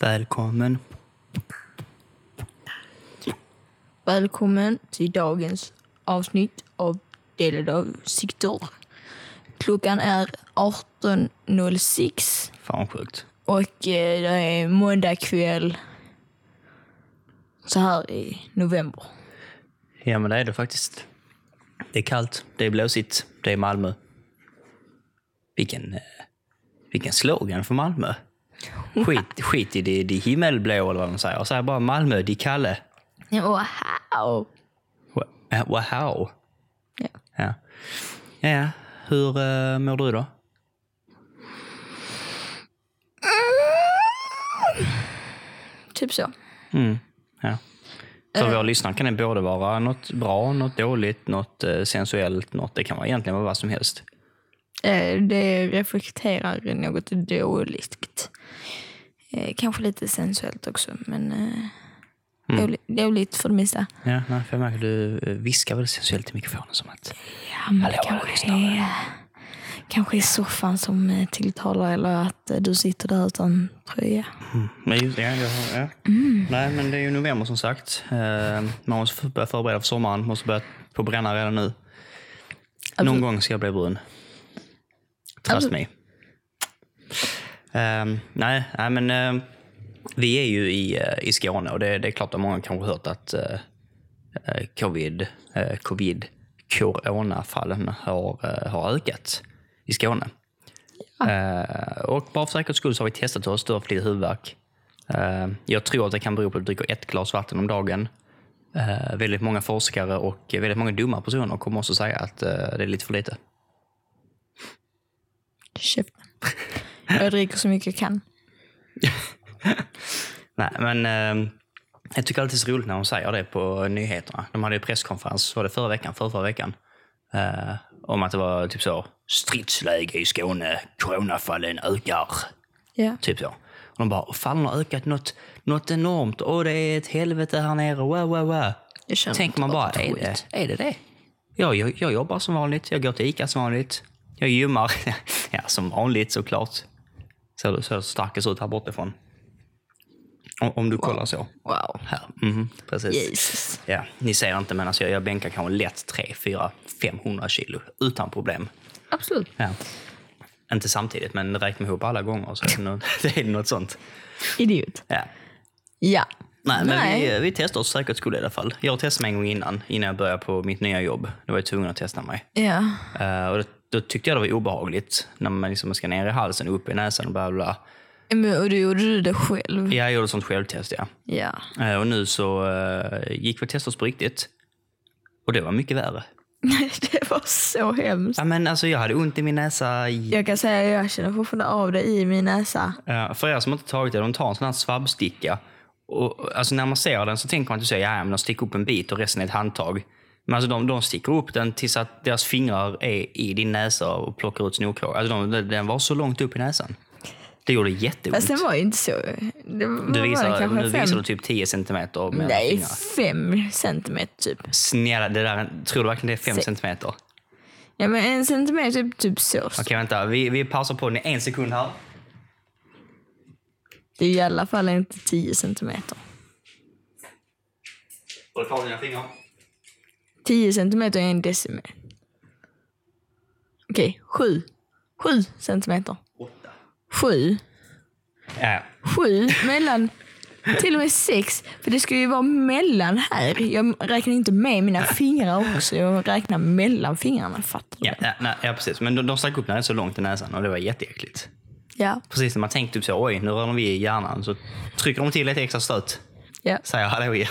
Välkommen. Välkommen till dagens avsnitt av Delade avsikter. Klockan är 18.06 Fan sjukt. och eh, det är måndag kväll så här i november. Ja, men det är det faktiskt. Det är kallt, det är blåsigt, det är Malmö. Vilken, eh, vilken slogan för Malmö. Skit, skit i det, det himmelblå eller vad de säger. Säg bara Malmö, de Kalle. Wow! Eh, Wow. Ja. Ja. ja. Hur uh, mår du då? Typ så. Mm. Ja. För våra lyssnare kan det både vara något bra, något dåligt, något eh, sensuellt, något, det kan vara egentligen vara vad som helst. Eh, Det reflekterar något dåligt. Eh, Kanske lite sensuellt också, men eh, dåligt, dåligt för det mesta. Ja, nej, för jag märker du viskar väldigt sensuellt i mikrofonen som att... Ja, men kanske är, kanske är soffan som tilltalar eller att du sitter där utan tröja. Men just, ja, jag, ja. Nej, men det är ju november som sagt. Man måste börja förbereda för sommaren, måste börja på bränna redan nu. Någon gång ska jag bli brun. Trust Absolut. me. Eh, nej, nej, men eh, vi är ju i, eh, i Skåne och det, det är klart att många kanske hört att eh, covid, eh, covid coronafallen har, har ökat i Skåne. Eh, och bara för säkerhets skull så har vi testat oss, du har haft lite huvudvärk. Eh, jag tror att det kan bero på att du dricker ett glas vatten om dagen. Väldigt många forskare och väldigt många dumma personer kommer också säga att det är lite för lite. Käften. Jag dricker så mycket jag kan. Nej, men eh, jag tycker alltid det är så roligt när de säger det på nyheterna. De hade ju presskonferens, var det förra veckan, förra, förra veckan, eh, om att det var typ så stridsläge i Skåne, coronafallen ökar. Ja. Typ så. Och de bara, fallen har ökat något, något enormt. Åh, det är ett helvete här nere. Wow, wow, wow. Jag Tänker man bara, är det är det? det? Ja, jag, jag jobbar som vanligt. Jag går till Ica som vanligt. Jag gymmar. ja, som vanligt såklart. Ser du så starkast ut här bortifrån? Om, du kollar så. Wow. Här. Mhm, precis. Jesus. Ja, ni ser inte, men alltså jag, jag bänkar kanske lätt 3, 4, 500 kilo utan problem. Absolut. Ja. Inte samtidigt, men räkna ihop alla gånger så är det, något, det är något sånt. Idiot. Ja. Ja. Nej, men Nej. Vi, vi testar oss säkert skull i alla fall. Jag testade mig en gång innan, innan jag började på mitt nya jobb. Då var jag tvungen att testa mig. Ja. Eh, och då, tyckte jag det var obehagligt när man liksom ska ner i halsen och upp i näsan och bla bla. Men, och då gjorde du det själv? Jag gjorde ett sånt självtest, ja. Ja. Eh, och nu så uh, gick vi och testade oss på riktigt. Och det var mycket värre. det var så hemskt. Ja, men alltså, jag hade ont i min näsa. Jag kan säga att jag känner fortfarande av det i min näsa. Eh, för er som inte tagit det, de tar en sån här svabbsticka. Och, alltså, när man ser den så tänker man att du säger, ja, men de sticker upp en bit och resten är ett handtag. Men alltså, de, de sticker upp den tills att deras fingrar är i din näsa och plockar ut snorkråkor. Alltså, de, den var så långt upp i näsan. Det gjorde jätteont. Fast den var ju inte så... Var, du visar, nu fem, visar du typ 10 centimeter mellan Nej, fingrarna. fem centimeter typ. Snälla, det där, tror du verkligen det är 5 Se- centimeter? Ja, men en centimeter typ, typ så. Okej, vänta. Vi, vi pausar på den i en sekund här. Det är i alla fall inte tio centimeter. Håll kvar dina fingrar. 10 centimeter är en decimeter. Okej, sju. Sju centimeter. Åtta. Sju. Ja, Sju mellan... Till och med sex. För det ska ju vara mellan här. Jag räknar inte med mina fingrar också. Jag räknar mellan fingrarna. Fattar du? ja, ja, nej, ja precis. Men de, de stack upp den så långt i näsan och det var jätteäckligt. Ja. Precis när man tänkte typ så, oj, nu rör vi i hjärnan. Så trycker de till ett extra stöt. ja. Säger hallå ja.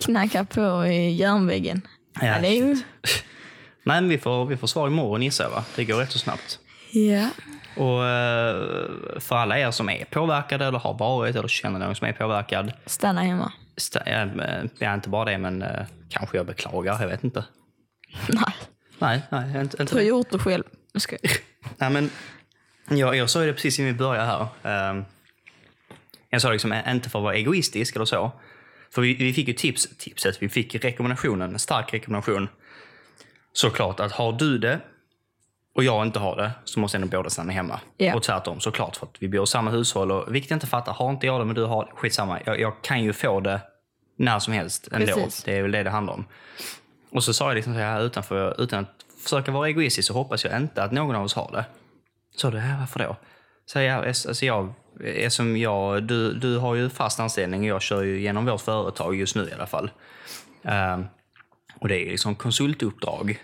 Knackar på i järnväggen. Ja, Ja, det är ju... Nej, men vi får, vi får svar imorgon gissar jag va? Det går rätt så snabbt. Ja. Och eh, för alla er som är påverkade eller har varit eller känner någon som är påverkad. Stanna hemma. Ja, eh, ja, inte bara det, men eh, kanske jag beklagar. Jag vet inte. Nej. Nej, nej inte, inte Du har gjort det själv. Jag ska... Nej, men jag, jag sa ju det precis innan vi började här. Ehm, jag sa liksom, inte för att vara egoistisk eller så. För vi, vi fick ju tips, tipset, vi fick rekommendationen, en stark rekommendation. Såklart att har du det och jag inte har det så måste ändå båda stanna hemma. Ja. Och tvärtom såklart för att vi bor i samma hushåll. Och, vilket jag inte fattar, har inte jag det men du har det, skitsamma. Jag, jag kan ju få det när som helst ändå. Precis. Det är väl det det handlar om. Och så sa jag liksom så här utanför, utan att försöka vara egoistisk så hoppas jag inte att någon av oss har det. Så det, här, varför då? Så jag, alltså jag, eftersom jag, du, du har ju fast anställning och jag kör ju genom vårt företag just nu i alla fall. Ehm, och det är liksom konsultuppdrag.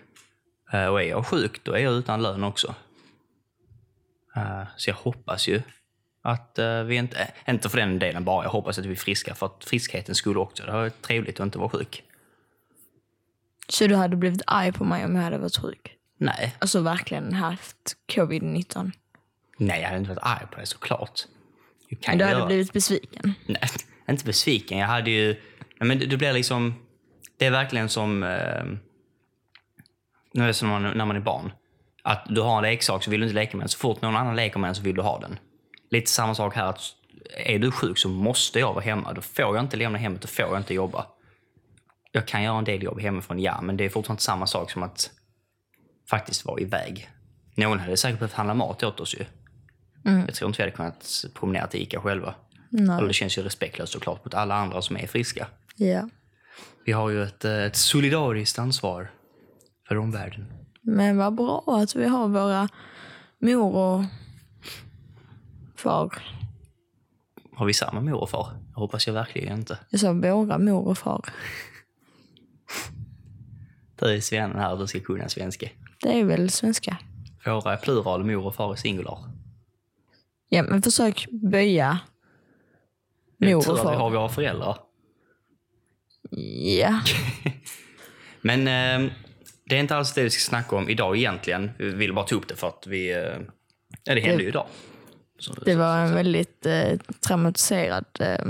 Eh, och är jag sjuk, då är jag utan lön också. Eh, så jag hoppas ju att eh, vi inte, inte för den delen bara, jag hoppas att vi är friska för att friskhetens skull också. Det var trevligt att inte vara sjuk. Så du hade blivit arg på mig om jag hade varit sjuk? Nej, Alltså verkligen haft covid-19? Nej jag hade inte varit arg på det såklart. Jag kan Men du hade göra- blivit besviken? Nej, inte besviken. Jag hade ju... Men det, det blir liksom... Det är verkligen som... Eh, nu är det som när man, när man är barn. Att du har en leksak så vill du inte leka med den. Så fort någon annan leker med den så vill du ha den. Lite samma sak här. att Är du sjuk så måste jag vara hemma. Då får jag inte lämna hemmet, då får jag inte jobba. Jag kan göra en del jobb hemifrån, ja. Men det är fortfarande samma sak som att faktiskt vara iväg. Någon hade säkert behövt handla mat åt oss ju. Jag tror inte vi hade kunnat promenera till Ica själva. Nej. Och det känns ju respektlöst såklart mot alla andra som är friska. Ja. Vi har ju ett, eh, ett solidariskt ansvar för omvärlden. Men vad bra att vi har våra mor och far. Har vi samma mor och far? Jag hoppas jag verkligen inte. Jag sa våra mor och far. Du är svennen här, du ska kunna svenska. Det är väl svenska? Våra är plural, mor och far är singular. Ja, men försök böja Det mor och att vi har far. våra föräldrar. Ja. Men eh, det är inte alls det vi ska snacka om idag egentligen. Vi vill bara ta upp det för att vi... Eh, ja, det hände ju idag. Så, Det var en väldigt eh, traumatiserad... Eh,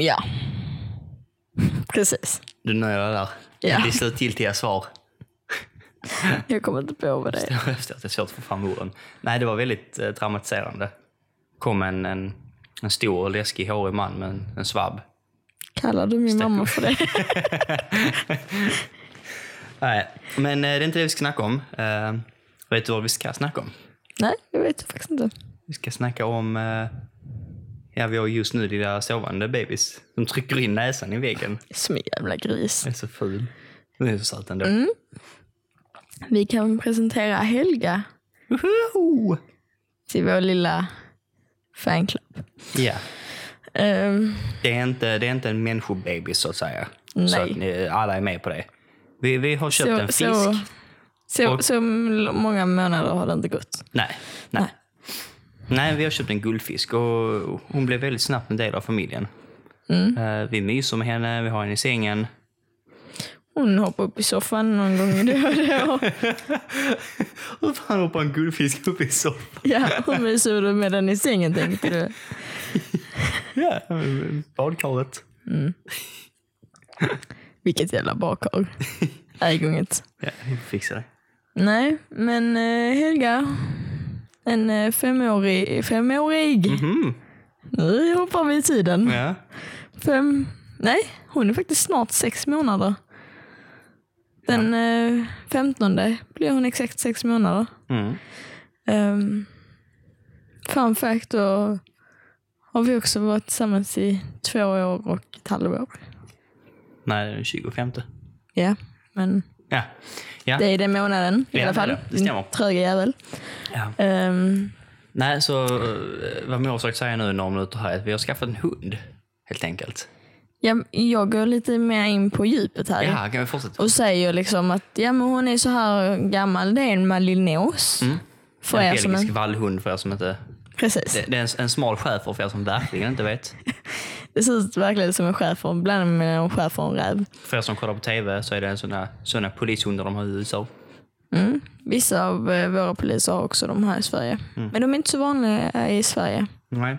ja. Precis. Du nöjer dig där. Ja. Det slutgiltiga svar. Jag kommer inte på vad det är. Efteråt, det är svårt att få fram orden. Nej, det var väldigt eh, traumatiserande. kom en, en, en stor, läskig, hårig man med en, en svabb. Kallar du min mamma för det? Nej, men eh, det är inte det vi ska snacka om. Eh, vet du vad vi ska snacka om? Nej, jag vet faktiskt inte. Vi ska snacka om... Eh, ja, vi har just nu där sovande bebis. De trycker in näsan i väggen. Som jävla gris. Den är så ful. Den är så söt ändå. Mm. Vi kan presentera Helga Woho! till vår lilla fanclub. Ja, Ehm, det är, inte, det är inte en människobebis så att säga. Så Nej. att ni, alla är med på det. Vi, vi har köpt en så, fisk. så, så, Och- så många månader har det inte gått. Nej, nej. Nej, vi har köpt en guldfisk och hon blev väldigt snabbt en del av familjen. Eh, Vi myser med henne, vi har henne i sängen. Hon hoppar upp i soffan någon gång då och då. Hur fan hoppar en guldfisk upp i soffan? Ja, hon myser du med den i sängen tänkte du. Ja, badkaret. Vilket jävla bakar. Nej, inget. Ja, vi fixar det. Nej, men eh, Helga. En eh, femårig, femårig. Mhm, Nu hoppar vi i tiden. ja. Fem, nej, hon är faktiskt snart sex månader. Den eh, 15 blir hon exakt sex månader. Mm. Um, fun fact, då har vi också varit tillsammans i två år och ett halvår. Nej, den 25. Ja, men Ja. Ja. det är den månaden i Ja, alla fall. det det. Tröga jävel. ja. Ehm, Nej, så eh, vad mor har försökt säga nu några minuter här är att vi har skaffat en hund. Helt enkelt. Ja, jag går lite mer in på djupet här. Ja, kan vi fortsätta? Och säger liksom att ja, men hon är så här gammal. Det är en malinos. Mm. För en er som belgisk en, vallhund för er som inte... precis. Det, det är en, en smal schäfer för er som verkligen inte vet. Det ser ut verkligen som en schäfer, blandat med en schäfer och en räv. För er som kollar på tv så är det en sån där, såna polishundar de har i USA. Mm. Vissa av eh, våra poliser har också de här i Sverige. Mm. Men de är inte så vanliga i Sverige. Nej.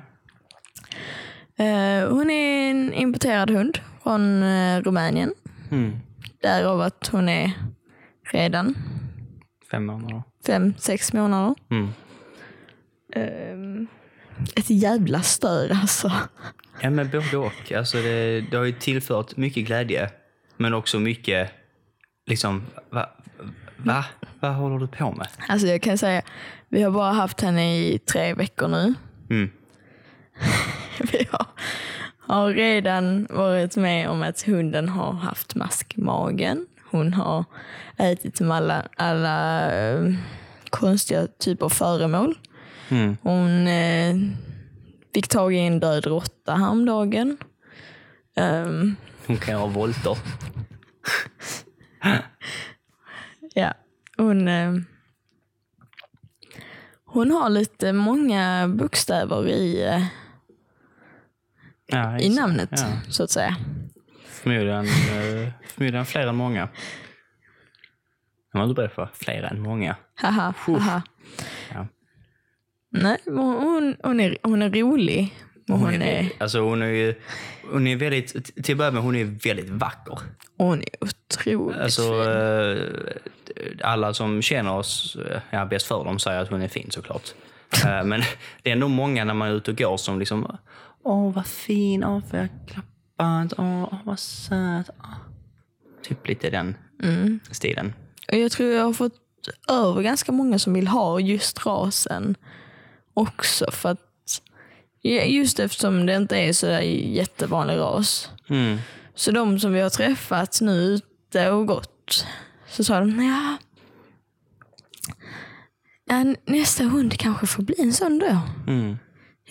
Eh, hon är en importerad hund från eh, Rumänien. Mm. Därav att hon är redan Fem månader. fem, sex månader. Mm. Ett jävla stör alltså. Ja, men både och. Alltså det, det har ju tillfört mycket glädje, men också mycket liksom, va, Va? Vad håller du på med? Alltså jag kan säga, vi har bara haft henne i tre veckor nu. Mm. Vi har, har redan varit med om att hunden har haft mask i magen. Hon har ätit med alla, alla eh, konstiga typer av föremål. Mm. Hon eh, fick tag i en död råtta häromdagen. Um, Hon kan göra volter. ja, hon, eh, hon har lite många bokstäver i, eh, Ja, i namnet, Ja. så att säga. Förmodligen, eh, förmodligen fler än många. Jag var inte beredd på fler än många. Haha, haha. Ja. Nej, hon, hon, är, hon är rolig. Och hon, är, väldigt- alltså hon är hon är väldigt, till att börja med, hon är väldigt vacker. hon är otroligt Alltså, fin. eh, alla som känner oss, eh, ja, bäst för dem säger att hon är fin såklart. Men det är ändå många när man är ute och går som liksom, åh vad fin, åh får jag klappa, åh åh, vad söt. Åh. Typ lite den Mm. stilen. Och jag tror jag har fått över ganska många som vill ha just rasen också. För att, just eftersom det inte är så jättevanlig ras. Mm. Så de som vi har träffat nu ute och gått, så sa de, ja, ja nästa hund kanske får bli en sån då. Mm.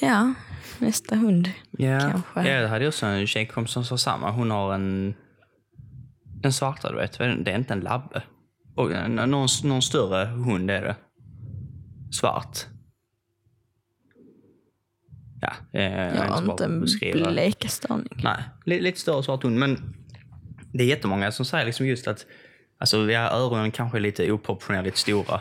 Ja, nästa hund. Ja, Kanske. ja, jag hade också en tjejkompis som sa samma. Hon har en, en svarta, du vet. Det är inte en labbe. Och någon, någon större hund är det. Svart. Ja, Jag har inte en blekaste aning. Nej, li- lite större svart hund. Men det är jättemånga som säger liksom just att alltså, ja, öronen kanske är lite oproportionerligt stora.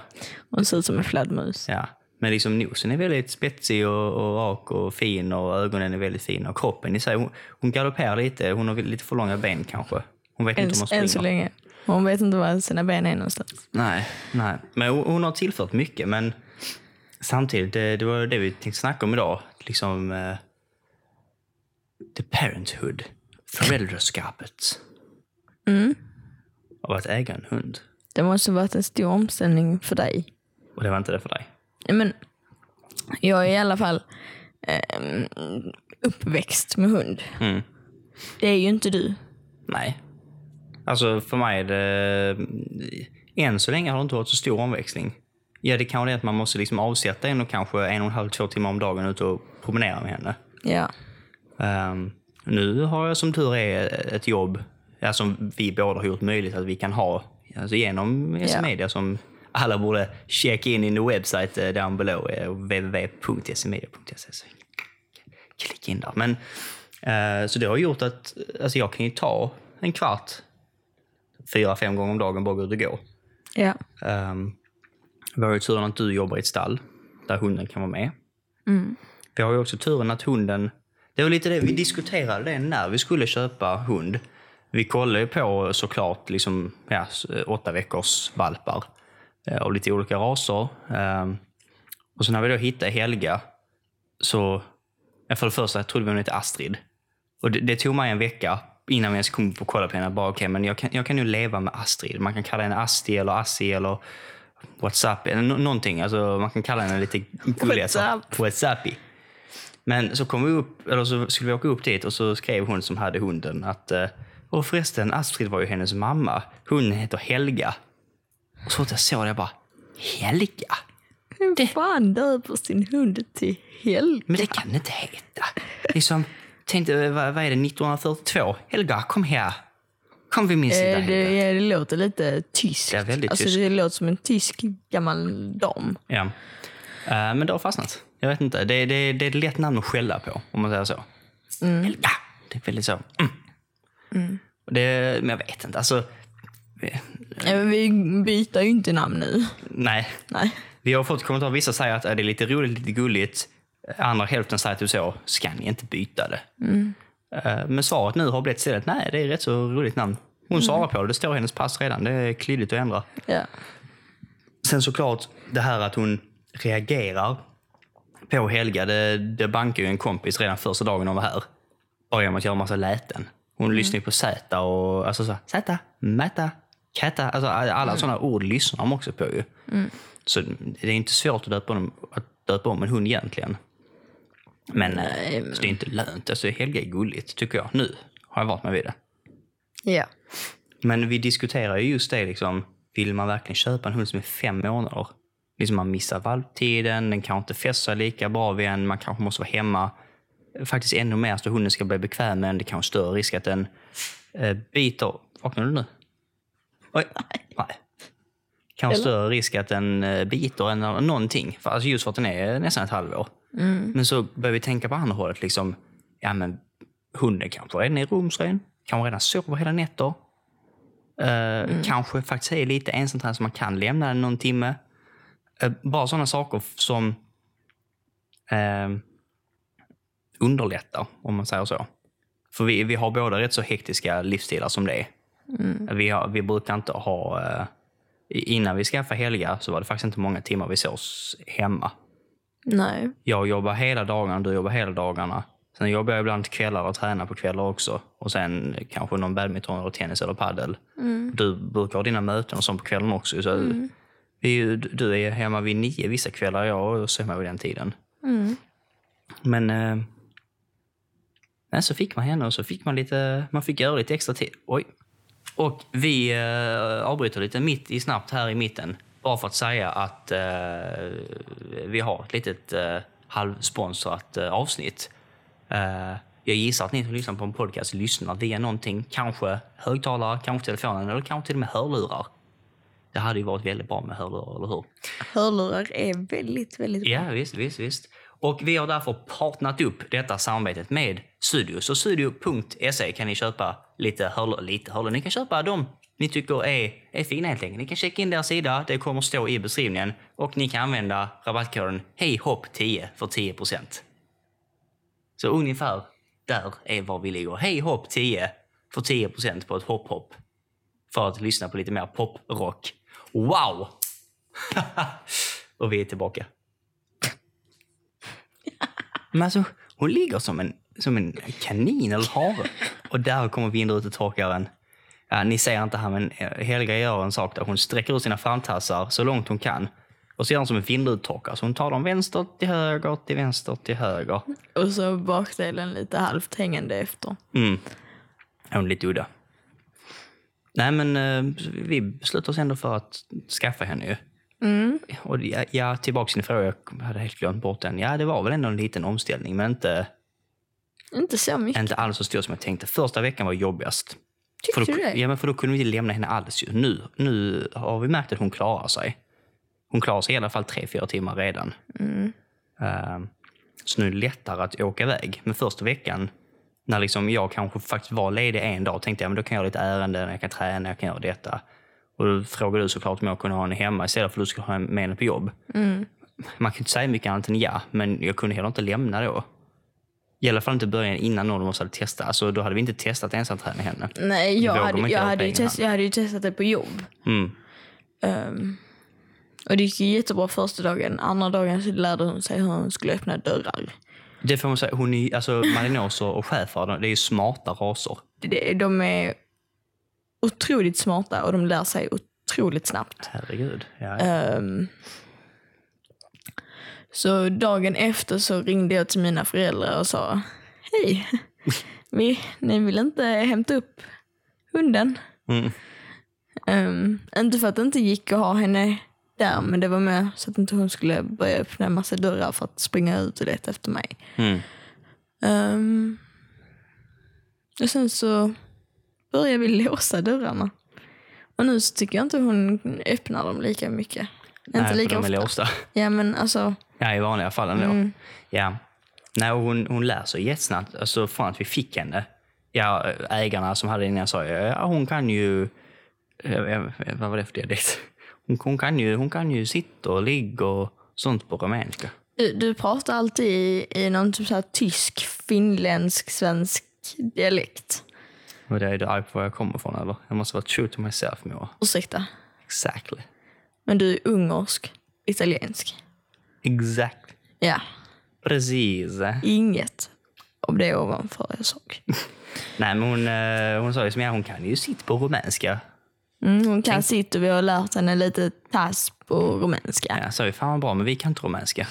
Hon ser ut som en fladdermus. Ja. Men liksom nosen är väldigt spetsig och, och rak och fin och ögonen är väldigt fina. Och kroppen i sig, hon, hon galopperar lite. Hon har lite för långa ben kanske. Hon vet Än, inte om hon än så springer. länge. Hon vet inte var sina ben är någonstans. Nej, nej. Men hon, hon har tillfört mycket. Men samtidigt, det, det var det vi tänkte snacka om idag. Liksom eh, the parenthood. Föräldraskapet. Mm. Av att äga en hund. Det måste varit en stor omställning för dig. Och det var inte det för dig. Men jag är i alla fall eh, uppväxt med hund. Mm. Det är ju inte du. Nej. Alltså för mig är det... Än så länge har det inte varit så stor omväxling. Ja, det kanske är att man måste liksom avsätta en och kanske en och en halv, två timmar om dagen ut och promenera med henne. Ja. Ehm, nu har jag som tur är ett jobb ja, som vi båda har gjort möjligt att vi kan ha alltså genom Ja. SMedia som alla borde checka in in the website uh, down below, uh, www.smedia.se. Klicka in där. Men, eh, så det har gjort att alltså jag kan ju ta en kvart, fyra, fem gånger om dagen bara gå ut och gå. Ja. Um, vi har ju turen att du jobbar i ett stall där hunden kan vara med. Mm. Vi har ju också turen att hunden... Det var lite det, vi diskuterade det när vi skulle köpa hund. Vi kollade ju på såklart liksom, ja, åtta veckors valpar eh, av lite olika raser. Ehm, och så när vi då hittade Helga så... För det första trodde vi hon hette Astrid. Och det, det tog mig en vecka innan vi ens kom på kolla på henne. Bara, okay, men jag kan, jag kan nu leva med Astrid. Man kan kalla henne Asti eller Assi eller WhatsApp eller nå- någonting. Alltså, man kan kalla henne lite. WhatsApp. Whatsappi. Men så kom vi upp, eller så skulle vi åka upp dit och så skrev hon som hade hunden att eh, och förresten, Astrid var ju hennes mamma. Hon heter Helga. Och så fort jag såg det, jag bara Helga? Hur fan döper sin hund till Helga? Men det kan det inte heta. Liksom, tänkte, vad, vad är det, 1942? Helga, kom här. Kom vid min sida, Eh, Helga. det, ja, det låter lite tyskt. Det är väldigt alltså, tyskt. Det låter som en tysk gammal dam. Ja. Eh, men det har fastnat. Jag vet inte. Det, det, det är ett lätt namn att skälla på, om man säger så. Helga. Det är väldigt så. Mm. Och Det, men jag vet inte. Alltså, eh, vi byter ju inte namn nu. nej. Nej. Vi har fått kommentarer. Vissa säger att eh, det är lite roligt, lite gulligt. Andra hälften säger typ så, ska ni inte byta det? Eh, Men svaret nu har blivit istället, nej det är rätt så roligt namn. Hon svarar på det, det står i hennes pass redan. Det är klyddigt att ändra. Ja. Sen såklart det här att hon reagerar på Helga. Det, det bankar ju en kompis redan första dagen hon var här. Bara genom att göra massa läten. Hon lyssnar ju på Z och alltså så Z, mäta, Katta, alltså alla Mm. sådana ord lyssnar de också på ju. Så det är inte svårt att döpa, dem, att döpa om en hund egentligen. Men Nej, eh, men- så det är inte lönt. Alltså, Helga är gulligt, tycker jag. Nu har jag varit med vid det. Ja. Men vi diskuterar ju just det, liksom, vill man verkligen köpa en hund som är fem månader? Liksom man missar valptiden, den kanske inte fäster lika bra vid en, man kanske måste vara hemma. Faktiskt ännu mer så hunden ska bli bekväm med en. Det kan vara större risk att den eh, biter. Vaknar du nu? Oj. Nej. Kan vara Eller? större risk att den eh, biter än någonting. För, alltså just för att den är nästan ett halvår. Men så börjar vi tänka på andra hållet. Liksom, ja, men hunden kanske redan är rumsren, kanske redan sover hela nätter. Eh, Kanske faktiskt är lite ensamtränad så man kan lämna den någon timme. Eh, bara sådana saker som eh, underlättar, om man säger så. För vi, vi har båda rätt så hektiska livsstilar som det är. Vi, har, vi brukar inte ha... Eh, innan vi skaffade Helga så var det faktiskt inte många timmar vi sågs hemma. Nej. Jag jobbar hela dagarna, du jobbar hela dagarna. Sen jobbar jag ibland kvällar och tränar på kvällar också. Och sen kanske någon badminton, eller tennis eller paddel. Du brukar ha dina möten och sånt på kvällen också. Så vi, är ju- du är hemma vid nio vissa kvällar, jag är hemma vid den tiden. Men eh, så fick man henne och så fick man lite, man fick göra lite extra tid. Oj. Och vi eh, avbryter lite mitt i snabbt här i mitten. Bara för att säga att eh, vi har ett litet eh, halvsponsrat eh, avsnitt. Eh, jag gissar att ni som lyssnar på en podcast lyssnar via någonting. Kanske högtalare, kanske telefonen eller kanske till och med hörlurar. Det hade ju varit väldigt bra med hörlurar, eller hur? Hörlurar är väldigt, väldigt bra. Ja, visst, visst, visst. Och vi har därför partnat upp detta samarbetet med Studio. Så studio.se kan ni köpa lite hörlurar. Lite hörlurar. Ni kan köpa dem ni tycker är, är fina helt enkelt. Ni kan checka in deras sida. Det kommer stå i beskrivningen. Och ni kan använda rabattkoden HEJHOPP10 för 10%. Så ungefär där är var vi ligger. HEJHOPP10 för 10% på ett hopp-hopp. För att lyssna på lite mer poprock. Wow! och vi är tillbaka. Men alltså, hon ligger som en, som en kanin eller hare. Och där kommer vindrutetorkaren. Ja, ni ser inte här, men eh, Helga gör en sak där hon sträcker ut sina framtassar så långt hon kan. Och så gör hon som en vindrutetorkare. Så hon tar dem vänster till höger, till vänster till höger. Och så bakdelen lite halvt hängande efter. Mm. Hon är lite udda. Nej, men eh, vi beslutade oss ändå för att skaffa henne ju. Och ja, tillbaka till din fråga, jag hade helt glömt bort den. Ja, det var väl ändå en liten omställning, men inte, Inte så mycket. inte alls så stor som jag tänkte. Första veckan var jobbigast. Tyckte då, du det? ja, men för då kunde vi inte lämna henne alls. Nu, nu har vi märkt att hon klarar sig. Hon klarar sig i alla fall tre, fyra timmar redan. Mm. Ehm, så nu är det lättare att åka iväg. Men första veckan, när liksom jag kanske faktiskt var ledig en dag, tänkte jag men då kan jag göra lite ärenden, jag kan träna, jag kan göra detta. Och då frågade du såklart om jag kunde ha henne hemma istället för att du skulle ha med henne på jobb. Mm. Man kan inte säga mycket annat än ja, men jag kunde heller inte lämna då. I alla fall inte i början innan någon av oss hade testat. Alltså, då hade vi inte testat ensamträning henne. Nej, jag hade, jag, hade test, jag hade ju testat det på jobb. Mm. Ehm, och det gick ju jättebra första dagen. Andra dagen så lärde hon sig hur hon skulle öppna dörrar. Det får man säga. Hon är, alltså, malinoser och schäfer, det är ju smarta raser. Det, de är otroligt smarta och de lär sig otroligt snabbt. Herregud. Ja, Ehm, så dagen efter så ringde jag till mina föräldrar och sa Hej, vi, ni vill inte hämta upp hunden? Mm. Ehm, inte för att det inte gick att ha henne där, men det var med så att inte hon skulle börja öppna en massa dörrar för att springa ut och leta efter mig. Mm. Ehm, och sen så började vi låsa dörrarna. Och nu så tycker jag inte hon öppnar dem lika mycket. Nej, inte för lika de är ofta. låsta. Ja men alltså, Ja, i vanliga fall ändå. Mm. Ja. Nej, hon, hon lär sig jättesnabbt. Alltså från att vi fick henne. Ja, ägarna som hade den, jag sa ja, hon kan ju... Vad var det för dialekt? Hon, hon, kan ju, hon kan ju sitta och ligga och sånt på rumänska. du, du pratar alltid i, i någon typ så här tysk, finländsk, svensk dialekt. Och det är arg på var jag kommer ifrån, eller? Jag måste vara true to myself, Moa. Ursäkta. Exactly. Men du är ungersk, italiensk. Exakt. Ja, Precis. inget av det ovanför jag såg. Nej, men hon, eh, hon sa ju som jag, hon kan ju sitta på rumänska. Mm, hon kan sitt och vi har lärt henne lite tass på rumänska. Ja, så vi, fan vad bra, men vi kan inte rumänska.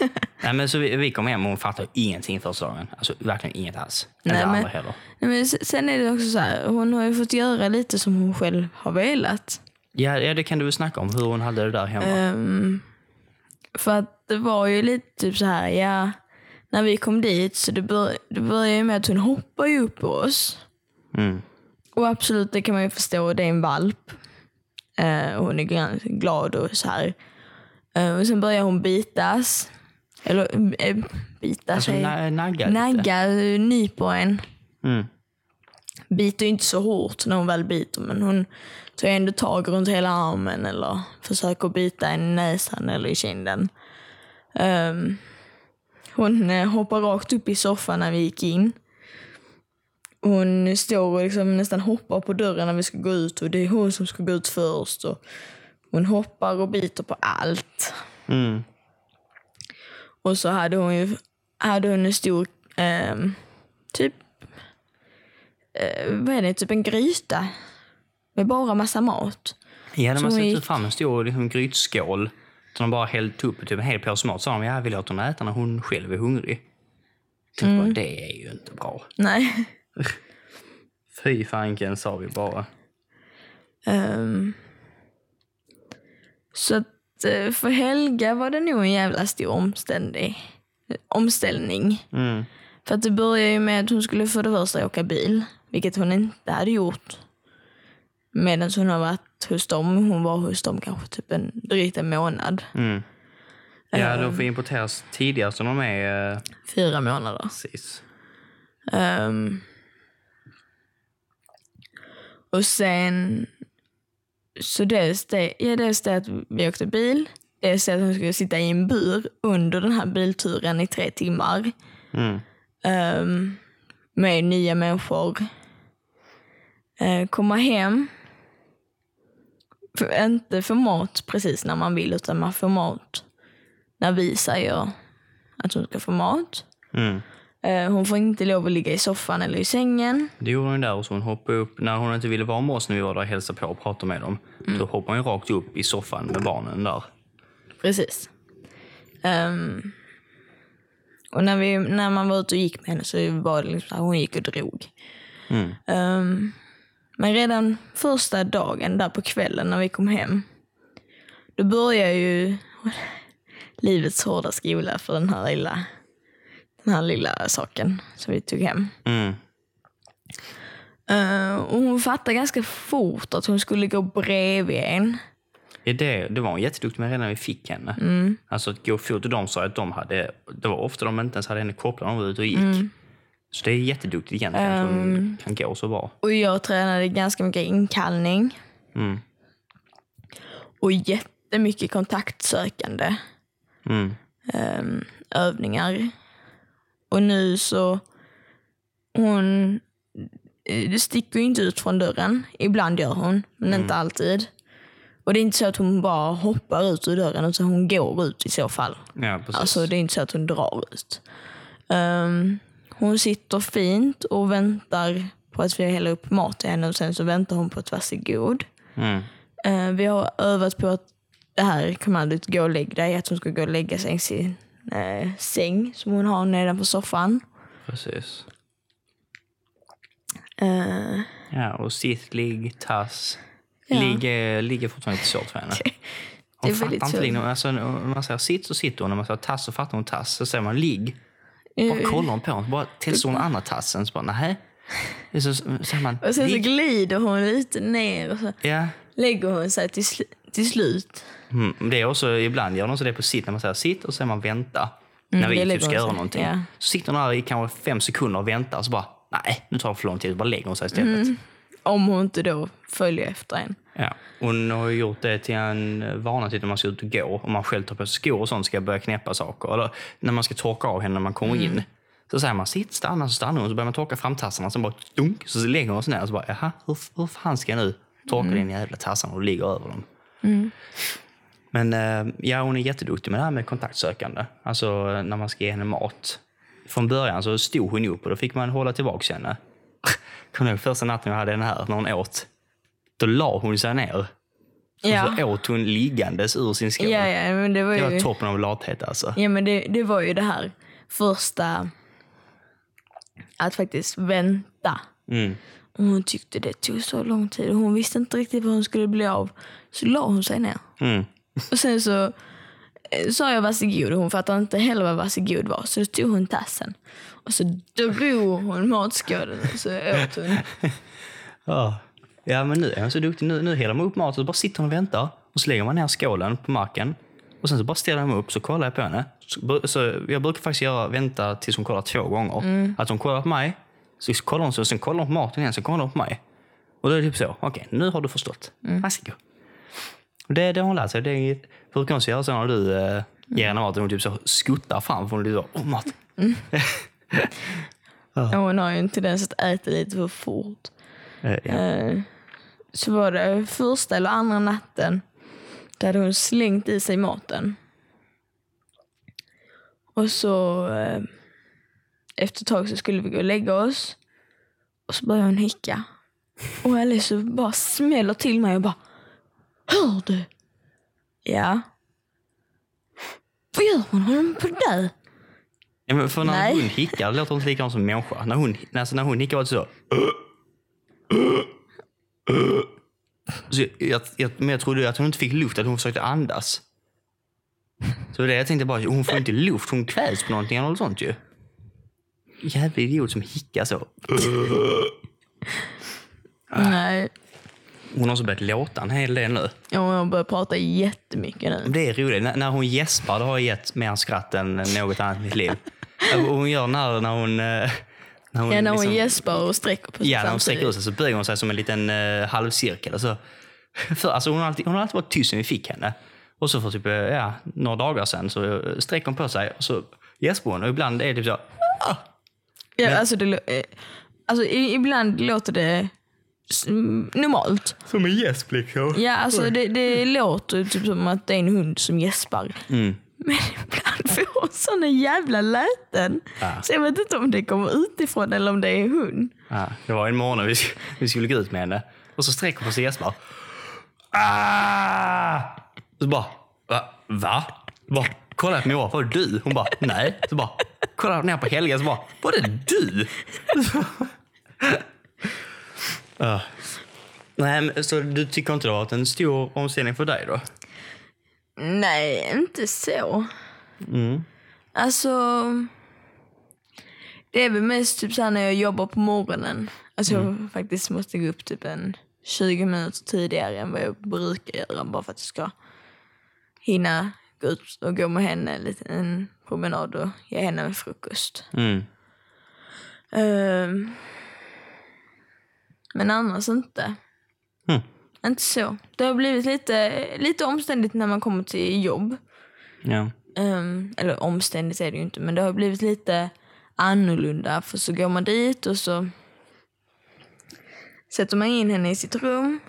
Nej, men så vi, vi kom hem och hon fattade ingenting första dagen. Alltså verkligen inget alls. Nej, men- andra heller. Nej, men sen är det också så här, hon har ju fått göra lite som hon själv har velat. Ja, ja, det kan du väl snacka om, hur hon hade det där hemma. Ehm, för att det var ju lite typ så här, ja, när vi kom dit så det, bör, det började ju med att hon hoppar ju upp på oss. Mm. Och absolut, det kan man ju förstå, det är en valp. Eh, och hon är gla- glad och så här. Eh, och sen börjar hon bitas. Eller äh, bita Alltså sig. na- nagga lite. Nagga, nyper en. Mm. Biter inte så hårt när hon väl biter men hon tar ändå tag runt hela armen eller försöker bita en i näsan eller i kinden. Ehm, hon eh, hoppar rakt upp i soffan när vi gick in. Hon står och liksom nästan hoppar på dörren när vi ska gå ut och det är hon som ska gå ut först. Och hon hoppar och biter på allt. Mm. Och så hade hon ju hade hon en stor, ehm, typ, eh, vad är det, typ en gryta med bara massa mat. Ja, de Så har sett gick- fram en stor liksom, grytskål som de bara hällt upp typ en hel påse mat. sa de, ja, vi låter henne äta när hon själv är hungrig. Typ Mm. bara, det är ju inte bra. Nej. Fy fanken, sa vi bara. Ehm, så att eh, för Helga var det nog en jävla stor omständig, omställning. Mm. För att det började ju med att hon skulle för det första åka bil, vilket hon inte hade gjort. Medan hon har varit hos dem. Hon var hos dem kanske typ en, drygt en månad. Mm. Ja, de Ehm. får importeras tidigare så de är... eh, Fyra månader. Precis. Ehm, och sen... Så dels det, ja, dels det att vi åkte bil. Dels det att hon skulle sitta i en bur under den här bilturen i tre timmar. Mm. ehm, med nya människor. Eh, komma hem. För, inte få mat precis när man vill, utan man får mat när vi säger att hon ska få mat. Mm. Eh, hon får inte lov att ligga i soffan eller i sängen. Det gjorde hon där och så hon hoppade upp. När hon inte ville vara med oss när vi var där och hälsade på och pratade med dem. Så hoppade hon rakt upp i soffan med barnen där. Precis. Ehm, och när, vi, när man var ute och gick med henne så var det liksom hon gick och drog. Mm. Ehm, men redan första dagen där på kvällen när vi kom hem, då började ju livets hårda skola för den här lilla, den här lilla saken som vi tog hem. Mm. Ehm, och hon fattade ganska fort att hon skulle gå bredvid en. Ja, det, det var hon jätteduktig med redan när vi fick henne. Alltså att gå fot och de sa att de hade, det var ofta de inte ens hade henne kopplad när de var ute och gick. Så det är jätteduktigt egentligen att hon kan gå så bra. Och jag tränade ganska mycket inkallning. Mm. och jättemycket kontaktsökande Mm. ehm, övningar. Och nu så, hon eh, det sticker ju inte ut från dörren. Ibland gör hon, men inte alltid. Och det är inte så att hon bara hoppar ut ur dörren, utan hon går ut i så fall. Ja, precis. Alltså det är inte så att hon drar ut. Ehm, hon sitter fint och väntar på att vi häller upp mat till henne och sen så väntar hon på ett varsågod. mm. Eh, vi har övat på att det här kommandot gå och lägg dig, att hon ska gå och lägga sig i sin eh, säng som hon har nedanför soffan. precis. Eh, Ja, och sitt, ligg, tass. Ja. Ligg, är- ligg är fortfarande lite svårt för henne. det Hon är fattar väldigt inte liksom, alltså, när man säger sitt så sitter hon, när man säger tass så fattar hon tass. Så säger man ligg, bara kollar hon på hon, bara testar hon andra tassen. Så bara, nej. Så säger man, och sen så ligg. glider hon lite ner och så Ja. lägger hon sig till, sl- till slut. Mm, det är också, ibland gör de så det på sitt, när man säger sitt och så säger man vänta. när Mm, det vi typ ska göra någonting. ja. Så sitter hon där i kanske fem sekunder och väntar och så bara, nej, nu tar det för lång tid. Så bara lägger hon sig istället. Mm. Om hon inte då följer efter en. Ja. Hon har gjort det till en vana till när man ska ut och gå. Om man själv tar på sig skor och sånt ska börja knäppa saker. Eller när man ska torka av henne när man kommer in. Så säger man sitt, stanna, så stannar hon. Så börjar man torka framtassarna. Så bara dunk, så lägger hon sig ner och så bara, jaha, hur, hur fan ska jag nu torka din jävla tassarna och ligger över dem? Men eh, ja, hon är jätteduktig med det här med kontaktsökande. Alltså när man ska ge henne mat. Från början så stod hon upp och då fick man hålla tillbaka henne. Kommer du ihåg första natten jag hade den här när hon åt? Då la hon sig ner. Och Ja. så åt hon liggandes ur sin skål. Ja, ja, men det var Det ju... var toppen av lathet alltså. Ja, men det, det var ju det här första... Att faktiskt vänta. Mm. Och hon tyckte det tog så lång tid och hon visste inte riktigt vad hon skulle bli av. Så la hon sig ner. Mm. Och sen så eh, sa jag varsågod och hon fattade inte heller vad varsågod var. Så då tog hon tassen. Och så drog hon matskålen och så åt hon. Ja. ja, men nu är hon så duktig. Nu, nu häller man upp mat och så bara sitter hon och väntar. Och så lägger man ner skålen på marken. Och sen så bara ställer man upp så kollar jag på henne. Så, så jag brukar faktiskt göra, vänta tills hon kollar två gånger. Att hon kollar på mig, så kollar hon så, sen kollar hon på maten igen, så kollar hon på mig. Och då är det typ så, okej, nu har du förstått. Varsågod. Och det, det har hon lärt sig. Det är, brukar hon göra så när du äh, ger henne mat, att hon typ så skuttar fram för hon blir så, åh mat. Och hon har ju en tendens att äta lite för fort. Eh, ja. Eh, Så var det första eller andra natten. Där hade hon slängt i sig maten. Och så eh, efter ett tag så skulle vi gå och lägga oss. Och så började hon hicka. Och Alice bara smäller till mig och bara Hör du? Ja. Vad gör hon? Håller hon på där? Ja, men för när Nej. hon hickar låter hon inte likadant som människa. När hon, alltså när hon hickar var det så... så jag, jag, men jag trodde att hon inte fick luft, att hon försökte andas. Så det jag tänkte bara, hon får inte luft, hon kvävs på någonting eller något sånt ju. Jävla idiot som hickar så. Nej. Hon har så börjat låta en hel del nu. Ja, hon har börjat prata jättemycket nu. Det är roligt. När, när hon gäspar, det har gett mer skratt än något annat i mitt liv. Hon gör när, när hon... eh, När hon, Ja, när hon liksom- gäspar och sträcker på sig Ja, när hon sträcker ut sig så böjer hon sig som en liten uh, halvcirkel. Alltså, för, alltså, hon, har alltid, hon har alltid varit tyst sen vi fick henne. Och så för typ, eh, ja, några dagar sen så sträcker hon på sig och så gäspar hon. Och ibland är det typ så... Ja, alltså, det, eh, alltså, ibland låter det mm, normalt. Som en gäsp liksom. Ja, alltså det, det låter typ som att det är en hund som gäspar. Mm. Men ibland får hon såna jävla läten. Ja. Så jag vet inte om det kommer utifrån eller om det är en hund. Ja, det var en morgon vi, vi skulle gå ut med henne. Och så sträcker hon sig och gäspar. Ah! Och så bara, va? Va? Bara, kolla jag på Moa, var det du? Hon bara, nej. Så bara, kolla ner på Helga, så bara, var det du? Ah. Nej, så du tycker inte det har varit en stor omställning för dig då? Nej, inte så. Mm. Alltså... Det är väl mest typ så här när jag jobbar på morgonen. Alltså jag faktiskt måste gå upp typ en 20 minuter tidigare än vad jag brukar göra. Bara för att jag ska hinna gå ut och gå med henne en liten promenad och ge henne en frukost. Mm. Ehm, men annars inte. Mm. Inte så. Det har blivit lite, lite omständigt när man kommer till jobb. Ja. Ehm, eller omständigt är det ju inte, men det har blivit lite annorlunda. För så går man dit och så sätter man in henne i sitt rum.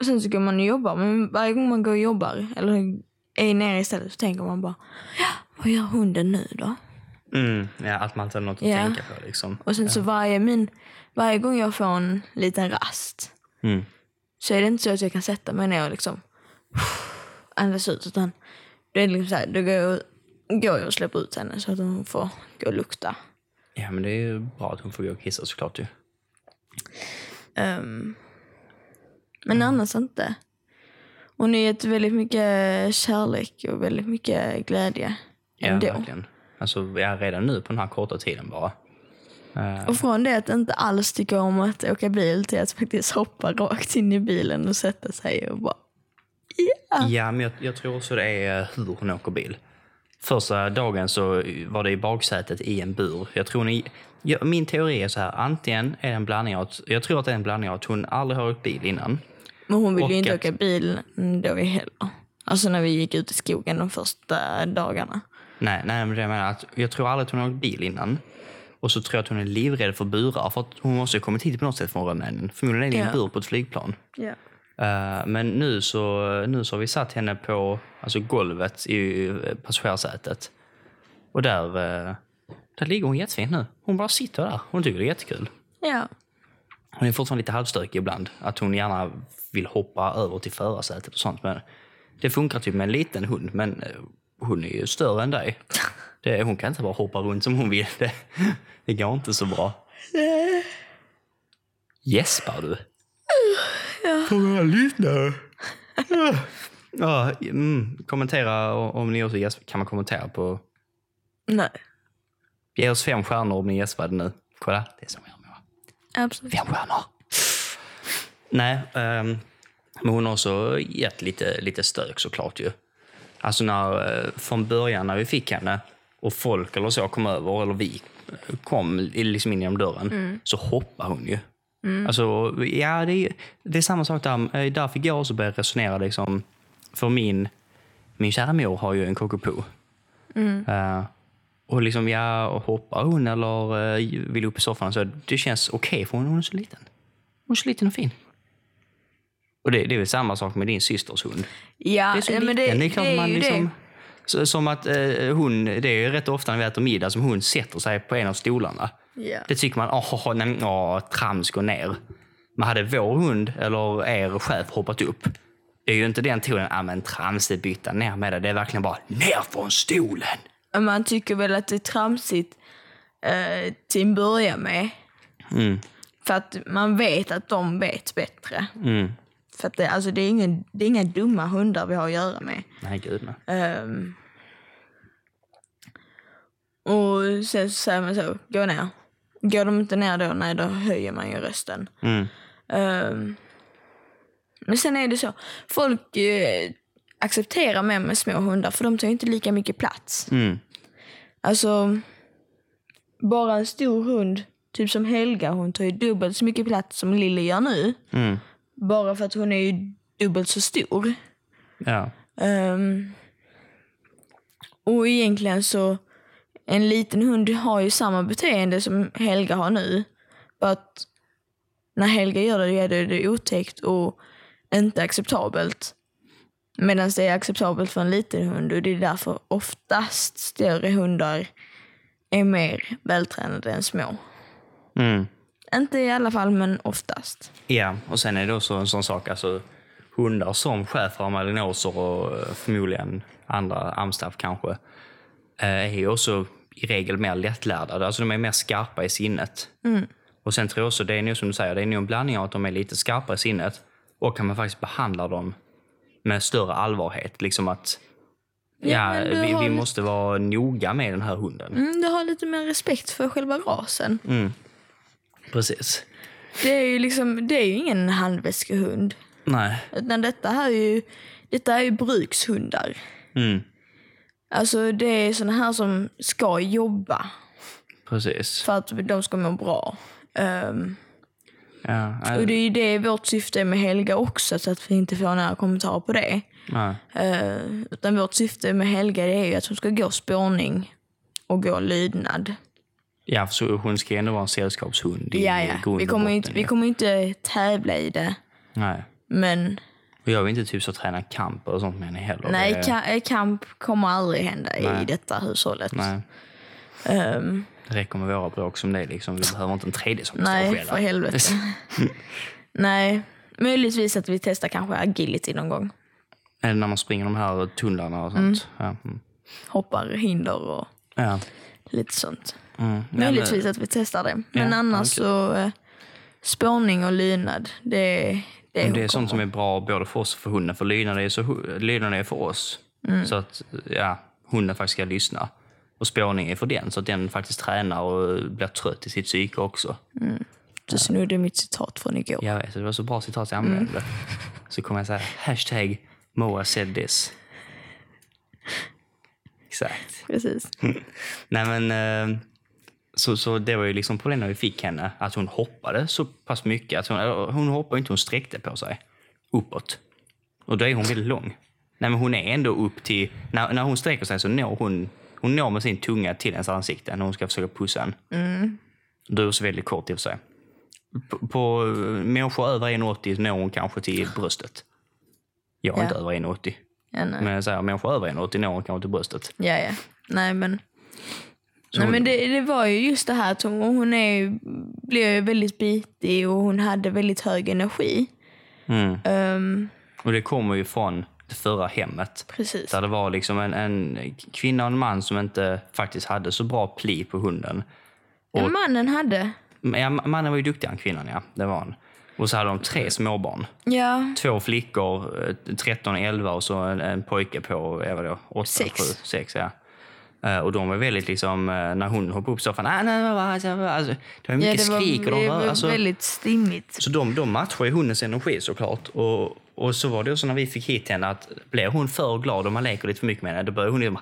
Och sen så går man och jobbar. Men varje gång man går och jobbar, eller är nere istället, så tänker man bara, ja, vad gör hunden nu då? Mm. ja, att man inte har något att Ja. tänka på liksom. Och sen så varje, min, varje gång jag får en liten rast Mm. så är det inte så att jag kan sätta mig ner och liksom andas ut. Utan det är liksom så här, då går jag, går jag och släpper ut henne så att hon får gå och lukta. Ja, men det är ju bra att hon får gå och kissa såklart ju. Ehm, men annars inte. Hon har gett väldigt mycket kärlek och väldigt mycket glädje Ja, ändå. verkligen. Alltså, jag är redan nu på den här korta tiden bara. Eh, Och från det att inte alls tycka om att åka bil till att faktiskt hoppa rakt in i bilen och sätta sig och bara ja. Ja, men jag, jag tror också det är eh, hur hon åker bil. Första dagen så var det i baksätet i en bur. Jag tror ni, ja, min teori är så här, antingen är det en blandning av att, jag tror att det är en blandning av att hon aldrig har åkt bil innan. Men hon ville ju inte att- åka bil då vi heller. Alltså när vi gick ut i skogen de första dagarna. Nej, nej men det jag menar att jag tror aldrig att hon har åkt bil innan. Och så tror jag att hon är livrädd för burar för att hon måste ha kommit hit på något sätt från Rumänien. Förmodligen är det en bur på ett flygplan. Ja. Eh, men nu så, nu så har vi satt henne på alltså golvet i passagerarsätet. Och där, eh, där ligger hon jättefint nu. Hon bara sitter där. Hon tycker det är jättekul. ja. Hon är fortfarande lite halvstökig ibland. Att hon gärna vill hoppa över till förarsätet och sånt. Men det funkar typ med en liten hund, men eh, hon är ju större än dig. Det, hon kan inte bara hoppa runt som hon vill. Det, det går inte så bra. Gäspar du? Ja. Får jag lyssna? Ja, mm, kommentera om ni också gäspar. Kan man kommentera på... Nej, Ge oss fem stjärnor om ni gäspade nu. Kolla, det är så jag. Absolut. Fem stjärnor. Nej, ehm, men hon har också gett lite, lite stök såklart ju. Alltså när, eh, från början när vi fick henne och folk eller så kom över, eller vi kom i- liksom in genom dörren, så hoppade hon ju. Alltså, ja, det är, det är samma sak där. Eh, Där fick jag också börja resonera liksom, för min, min kära mor har ju en cockapoo. Eh, och liksom, ja, hoppar hon eller uh, vill upp i soffan så det känns okej för hon, hon är så liten. Hon är så liten och fin. Och det, det är väl samma sak med din systers hund. Ja, Det är så ja, liten. men det, det är klart det är man ju liksom... Så, som att eh, hon, det är ju rätt ofta när vi äter middag som hon sätter sig på en av stolarna. det. Ja. Det tycker man, åh, nej, åh, trams, gå ner. Men hade vår hund eller er chef hoppat upp, det är ju inte den tonen, ja men tramse, byta ner med det. Det är verkligen bara, ner från stolen! Man tycker väl att det är tramsigt eh, till en början med. Mm, För att man vet att de vet bättre. mm. För att det, alltså det, är ingen, det är inga dumma hundar vi har att göra med. Nej, gud nej. Ehm. och sen så säger man så, gå ner. Går de inte ner då, nej då höjer man ju rösten. Mm. Ehm. men sen är det så, folk eh, accepterar mer med små hundar för de tar inte lika mycket plats. Mm. Alltså, bara en stor hund, typ som Helga, hon tar ju dubbelt så mycket plats som Lille gör nu. Mm. Bara för att hon är ju dubbelt så stor. Ja. Ehm, och egentligen så, en liten hund har ju samma beteende som Helga har nu. Bara att när Helga gör det, är det, det otäckt och inte acceptabelt. Medan det är acceptabelt för en liten hund och det är därför oftast större hundar är mer vältränade än små. Mm. Inte i alla fall, men oftast. Ja, och sen är det också en sån sak, alltså hundar som schäfrar, malinoser och eh, förmodligen andra amstaff kanske, eh, är ju också i regel mer lättlärda. Alltså de är mer skarpa i sinnet. Och sen tror jag också, det är nog som du säger, det är nog en blandning av att de är lite skarpa i sinnet och kan man faktiskt behandla dem med större allvarhet. Liksom att Ja, ja, vi, vi lite- måste vara noga med den här hunden. Mm, du har lite mer respekt för själva rasen. Precis. Det är ju liksom, det är ju ingen handväskehund. Nej. Utan detta här är ju, detta är ju brukshundar. Mm. Alltså det är såna här som ska jobba Precis. för att de ska må bra. Ehm, Ja, och det är ju det vårt syfte är med Helga också, så att vi inte får några kommentarer på det. nej. Eh, utan vårt syfte med Helga är ju att hon ska gå spårning och gå lydnad. Ja, så hon ska ändå vara en sällskapshund i Ja, ja. Vi kommer, inte, vi kommer inte tävla i det. Nej. Men Och jag vill inte typ så träna kamp och sånt med henne heller. nej, det, ka- kamp kommer aldrig hända Nej. i detta hushållet. nej, Ehm, det räcker med våra bråk som det är. Liksom. Vi behöver inte en tredje som nej, skäller. för helvete. nej, möjligtvis att vi testar kanske agility någon gång. Eller när man springer de här tunnlarna och sånt. Ja. Mm. Hoppar hinder och Ja. lite sånt. Mm. Möjligtvis att vi testar det. Men Ja, annars okej. så, eh, spårning och lydnad, det, det är det är sånt som är bra både för oss och för hunden. För lydnad är, så, lydnad är för oss. Mm. Så att ja, hunden faktiskt ska lyssna. Och spårning är för den, så att den faktiskt tränar och blir trött i sitt psyke också. Du snodde mitt citat från igår. Jag vet, det var så bra citat jag använde. Så kommer jag säga hashtag Moa said this. Exakt. Precis. Nej men, eh, så, så det var ju liksom problemet när vi fick henne, att hon hoppade så pass mycket. Att hon, hon hoppade inte, hon sträckte på sig uppåt. Och då är hon väldigt lång. Nej men hon är ändå upp till, när, när hon sträcker sig så når hon, hon når med sin tunga till ens ansikte när hon ska försöka pussa en. Mm. Då är så väldigt kort i och för sig. På, på människor över 1,80 når hon kanske till bröstet. Jag är Ja. inte över 1,80. Ja, nej. Men jag säger människor över 1,80 når hon kanske till bröstet. ja, ja. Nej, men Så Nej, men det, det var ju just det här att hon, hon är, blev ju väldigt bitig och hon hade väldigt hög energi. mm. Ehm, Och det kommer ju från det förra hemmet. precis. Där det var liksom en, en kvinna och en man som inte faktiskt hade så bra pli på hunden. Ja, mannen hade. Ja, mannen var ju duktigare än kvinnan, ja. Det var han. Och så hade de tre småbarn. Ja, Två flickor, eh, 13 och 11 och så en, en pojke på, jag vet inte, 8, Sex. 7, 6. Ja. Eh, Och de var väldigt liksom, eh, när hon hoppade upp i soffan, ah, nej, alltså, alltså, det var ja mycket det var, skrik. Och de, var alltså, väldigt stimmigt. så de, de matchar ju hundens energi såklart. Och, och så var det också när vi fick hit henne att blir hon för glad och man leker lite för mycket med henne, då börjar hon liksom,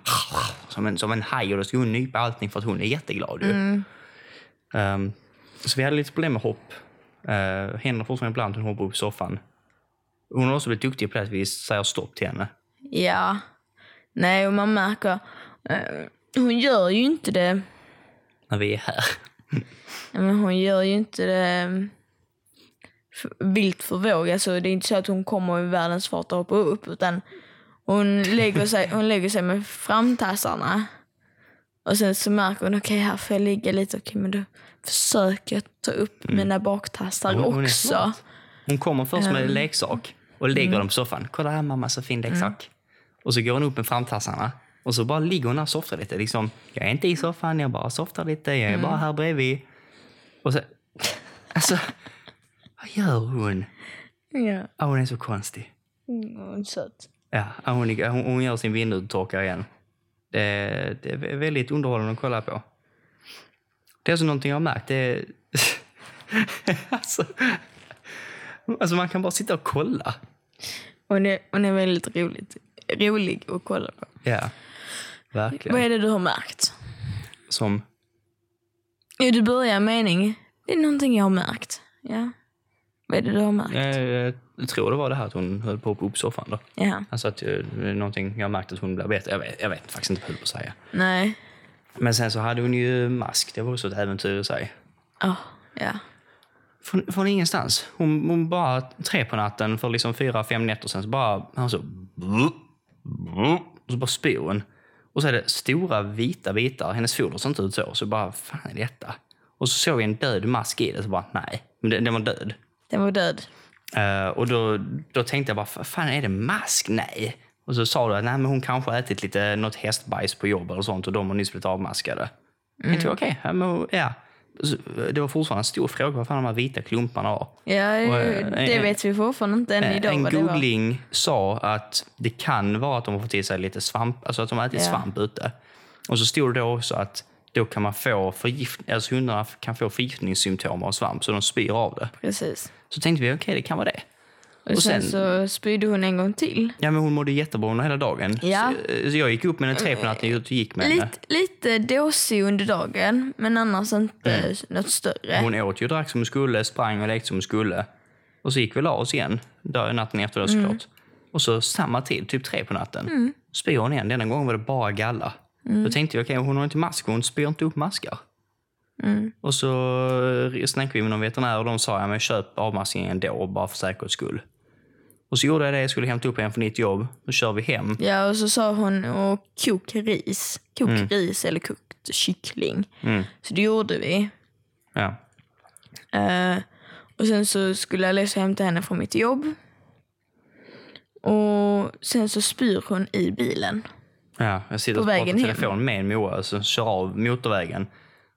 som, en, som en haj och då ska hon nypa allting för att hon är jätteglad. Ju. Ehm, så vi hade lite problem med hopp. Uh, händer fortfarande ibland hon hoppar upp i soffan. Hon har också blivit duktig på det att vi säger stopp till henne. Ja. Nej, och man märker... eh, hon gör ju inte det... När vi är här. Men hon gör ju inte det mm, f- vilt för våg. Alltså, det är inte så att hon kommer i världens fart och hoppar upp. Utan hon lägger sig, hon lägger sig med framtassarna. Och sen så märker hon, okej här får jag ligga lite. Okej, men då försöker jag ta upp mina baktassar Hon- hon också. Hon kommer först med en leksak och lägger dem på soffan. Kolla här mamma, så fin leksak. Och så går hon upp med framtassarna. Och så bara ligger hon där och softar lite. Liksom, jag är inte i soffan, jag bara softar lite. Jag är bara här bredvid. Och så... Alltså, vad gör hon? Ja, Ah, hon är så konstig. mm, hon är söt. Ja, ah, hon, hon, hon gör sin vindrutetorkare igen. Det, det är väldigt underhållande att kolla på. Det är alltså någonting jag har märkt. Det alltså, alltså man kan bara sitta och kolla. Hon är, hon är väldigt roligt, rolig att kolla på. Ja, Vad verkligen. är det du har märkt? Som, Ja, du börjar mening. Det är någonting jag har märkt. Ja. Vad är det du har märkt? jag, jag tror det var det här att hon höll på att hoppa upp soffan. Då. Ja. Alltså att eh, någonting jag har märkt att hon blir bättre. Jag vet, jag vet faktiskt inte vad jag på att säga. Nej. Men sen så hade hon ju mask. Det var också ett äventyr i sig. Ja. ja. Från, från ingenstans. Hon, hon bara tre på natten för liksom fyra, fem nätter sen så bara... Han så... Och så bara spyr hon. Och så är det stora vita bitar. Hennes foder ser inte ut så. Så bara, fan är detta? Och så såg vi en död mask i det. Så bara, nej. Men den, den var död. Den var död. Eh, och då, då tänkte jag bara, vad fan är det mask? Nej. Och så sa du att nej, men hon kanske har ätit lite, något hästbajs på jobb eller sånt och de har nyss blivit avmaskade. Jag tänkte, okej, ja, Det var fortfarande en stor fråga vad fan de här vita klumparna var. Ja, Och, eh, det en- vet vi fortfarande inte än idag en vad det var. googling sa att det kan vara att de har fått i sig lite svamp, alltså att de har ätit Ja. svamp ute. Och så stod det då också att då kan man få förgiftning, alltså hundarna kan få förgiftningssymptom av svamp så de spyr av det. Precis. Så tänkte vi, okej det kan vara det. Och, Och sen, sen- så spydde hon en gång till. Ja, men hon mådde jättebra under hela dagen. Ja. Så, så jag gick upp med henne tre på natten och gick med henne. Lite, lite dåsig under dagen, men annars inte Mm. något större. Hon åt ju, drack som hon skulle, sprang och lekte som hon skulle. Och så gick vi och la oss igen, där natten efter det såklart. Och så samma tid, typ tre på natten, spyr hon igen. Denna gången var det bara galla. Då tänkte jag, okej, hon har inte mask, hon spyr inte upp maskar. Och så eh, snackade vi med någon veterinär och de sa, ja men köp avmaskningen ändå, bara för säkerhets skull. Och så gjorde jag det, jag skulle hämta upp henne från ditt jobb. Då kör vi hem. Ja, och så sa hon och kok ris. Kok ris eller kokt kyckling. Mm. Så det gjorde vi. Ja. Eh, och sen så skulle Alessia hämta henne från mitt jobb. Och sen så spyr hon i bilen. Ja, jag sitter På och pratar i telefon med Moa och så kör av motorvägen.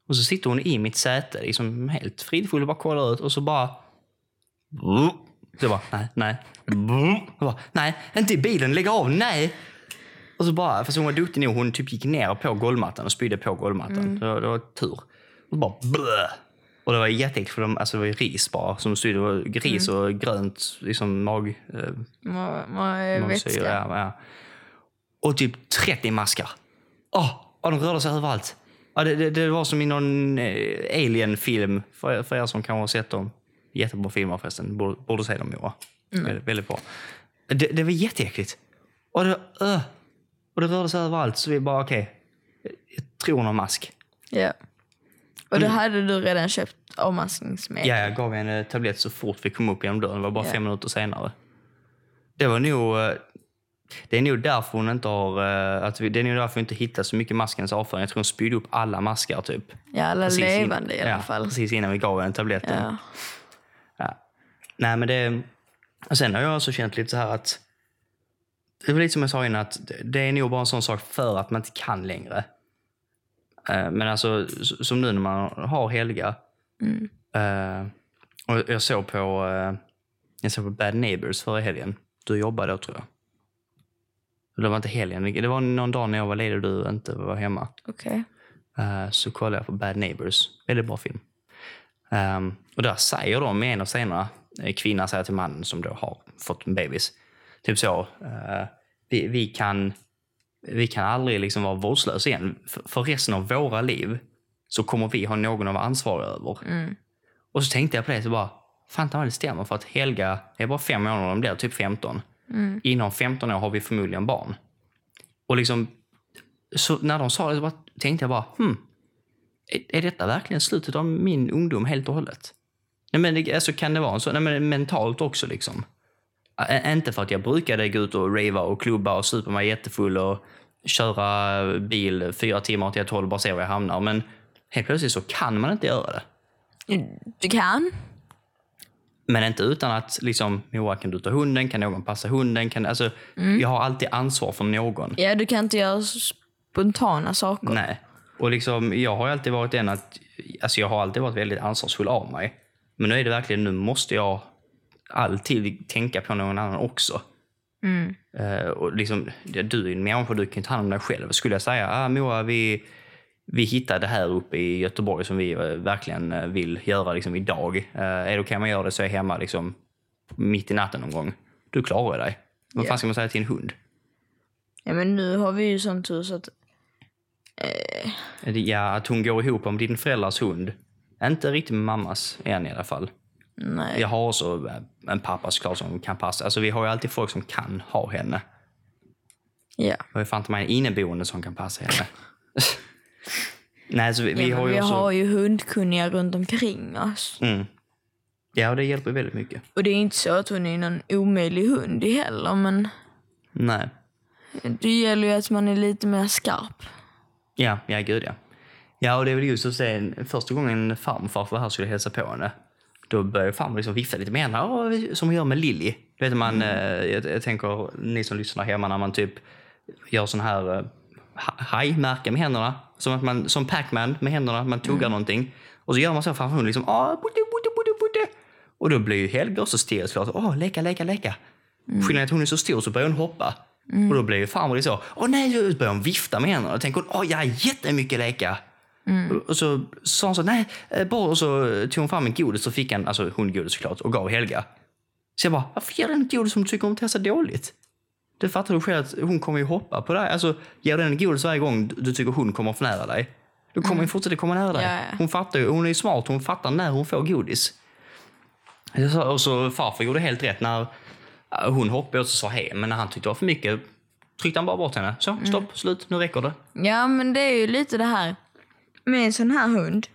Och så sitter hon i mitt säte, liksom helt fridfull och bara kollar ut och så bara... Så bara, nej, nej. Jag bara, nej, inte i bilen, lägg av, nej! Och så bara, fast hon var duktig nog, hon typ gick ner på golvmattan och spydde på golvmattan. Det, var, det var tur. Och bara blö. Och det var jätteäckligt för de, alltså det var ris bara som. Det var ris och grönt, liksom mag... Eh, Ma- ma- Magsyra, ja, ja. Och typ 30 maskar. Åh, och de rörde sig överallt. Ja, det, det, det var som i någon eh, alien-film, för, för er som kanske har sett dem. Jättebra filmer förresten, borde, borde se dem Moa. Väldigt, väldigt bra. Det, det var jätteäckligt. Och det, uh, och det rörde sig överallt, så vi bara okej, jag tror hon har mask. Ja. Och då hade du redan köpt avmaskningsmedel. Ja, jag gav henne tablett så fort vi kom upp genom dörren. Det var bara Ja. fem minuter senare. Det var nog... Det är nog därför hon inte har... eh, Att vi, det är nog därför vi inte hittar så mycket maskens avföring. Jag tror hon spydde upp alla maskar typ. Ja, alla Precis in- levande i alla ja, fall. Precis innan vi gav henne tabletten. Ja. Ja. Nej, men det... Och sen har jag också känt lite så här att... Det var lite som jag sa innan, att det- är nog bara en sån sak för att man inte kan längre. Eh, Men alltså, som nu när man har Helga. Mm. eh, Och jag såg på, jag såg på Bad Neighbors förra helgen. Du jobbade då, tror jag. Det var inte helgen, det var någon dag när jag var ledig och du inte var hemma. Okej. Eh, så kollade jag på Bad Neighbors. Väldigt bra film. Ehm, och där säger de i en av scenerna, eh, kvinnan säger till mannen som då har fått en bebis, typ så, eh, vi, vi, kan, vi kan aldrig liksom vara vårdslösa igen. För, för resten av våra liv så kommer vi ha någon att vara ansvarig över. Mm. Och så tänkte jag på det, så bara, fan det stämmer. För att Helga är bara fem månader, de blir typ 15. Mm. Inom 15 år har vi förmodligen barn. Och liksom, så när de sa det så bara, tänkte jag bara, hmm, är, är detta verkligen slutet av min ungdom helt och hållet? Nej, men det, alltså, kan det vara så? Nej, men mentalt också liksom. Ä- inte för att jag brukade gå ut och rava och klubba och supa mig jättefull och köra bil fyra timmar till tolv bara se var jag hamnar. Men helt plötsligt så kan man inte göra det. Du kan. Men inte utan att liksom, Moa, kan du ta hunden? Kan någon passa hunden? Kan, alltså, Jag har alltid ansvar för någon. Ja, du kan inte göra spontana saker. Nej. Och liksom, jag har alltid varit den att, alltså jag har alltid varit väldigt ansvarsfull av mig. Men nu är det verkligen, nu måste jag alltid tänka på någon annan också. Mm. Eh, och liksom, du är en människa, du kan ta hand om dig själv. Skulle jag säga, ah, Moa, vi, vi hittade det här uppe i Göteborg som vi eh, verkligen eh, vill göra liksom, idag. Är det okej om man gör det så är hemma liksom, mitt i natten någon gång. Du klarar dig. Vad Ja. fan ska man säga till en hund? Ja, men nu har vi ju sån tur så att... Det- Ja, att hon går ihop om din föräldrars hund. Inte riktigt med mammas än i alla fall. Nej. Jag har också eh, en pappa såklart som kan passa. Alltså vi har ju alltid folk som kan ha henne. Ja. Jag har ju fan inte mig en inneboende som kan passa henne. Nej, så vi, vi ja, har ju vi också... har ju hundkunniga runt omkring oss. Mm. Ja, det hjälper väldigt mycket. Och det är inte så att hon är någon omöjlig hund heller, men Nej. det gäller ju att man är lite mer skarp. Ja, ja gud ja. Ja, och det är väl just att se, första gången farmor var här skulle hälsa på henne. Då började farmor liksom vifta lite med henne, "Åh, som hon gör med Lilly. Du vet, man, eh, jag, jag tänker, ni som lyssnar hemma, när man typ gör sån här eh, ha- hajmärke med händerna. Som, att man, som Pac-Man med händerna, man tuggar någonting. Och så gör man så framför hon liksom, åh, budde, budde, budde, budde. Och då blir ju Helga också stel såklart. Åh, leka, leka, leka. Skillnaden är att hon är så stor så börjar hon hoppa. Och då blir ju farmor så, åh nej, börjar hon vifta med händerna. Och tänker hon, åh, jag har jättemycket leka. Och- Och så sa hon så, nej, eh, bra. Och så tog hon fram en godis och fick en, alltså hundgodis såklart, och gav Helga. Så jag bara, varför ger den ett godis som du tycker om testar dåligt? Du fattar du själv att hon kommer ju hoppa på här. Alltså, ger den godis varje gång du du tycker hon kommer för nära dig. Då kommer hon fortsätta komma nära dig. Ja, ja. Hon fattar ju, hon är ju smart, hon fattar när hon får godis. Och så farfar gjorde helt rätt när hon hoppade och så sa hej, men när han tyckte det var för mycket tryckte han bara bort henne. Så, stopp, slut, nu räcker det. Ja, men det är ju lite det här med en sån här hund.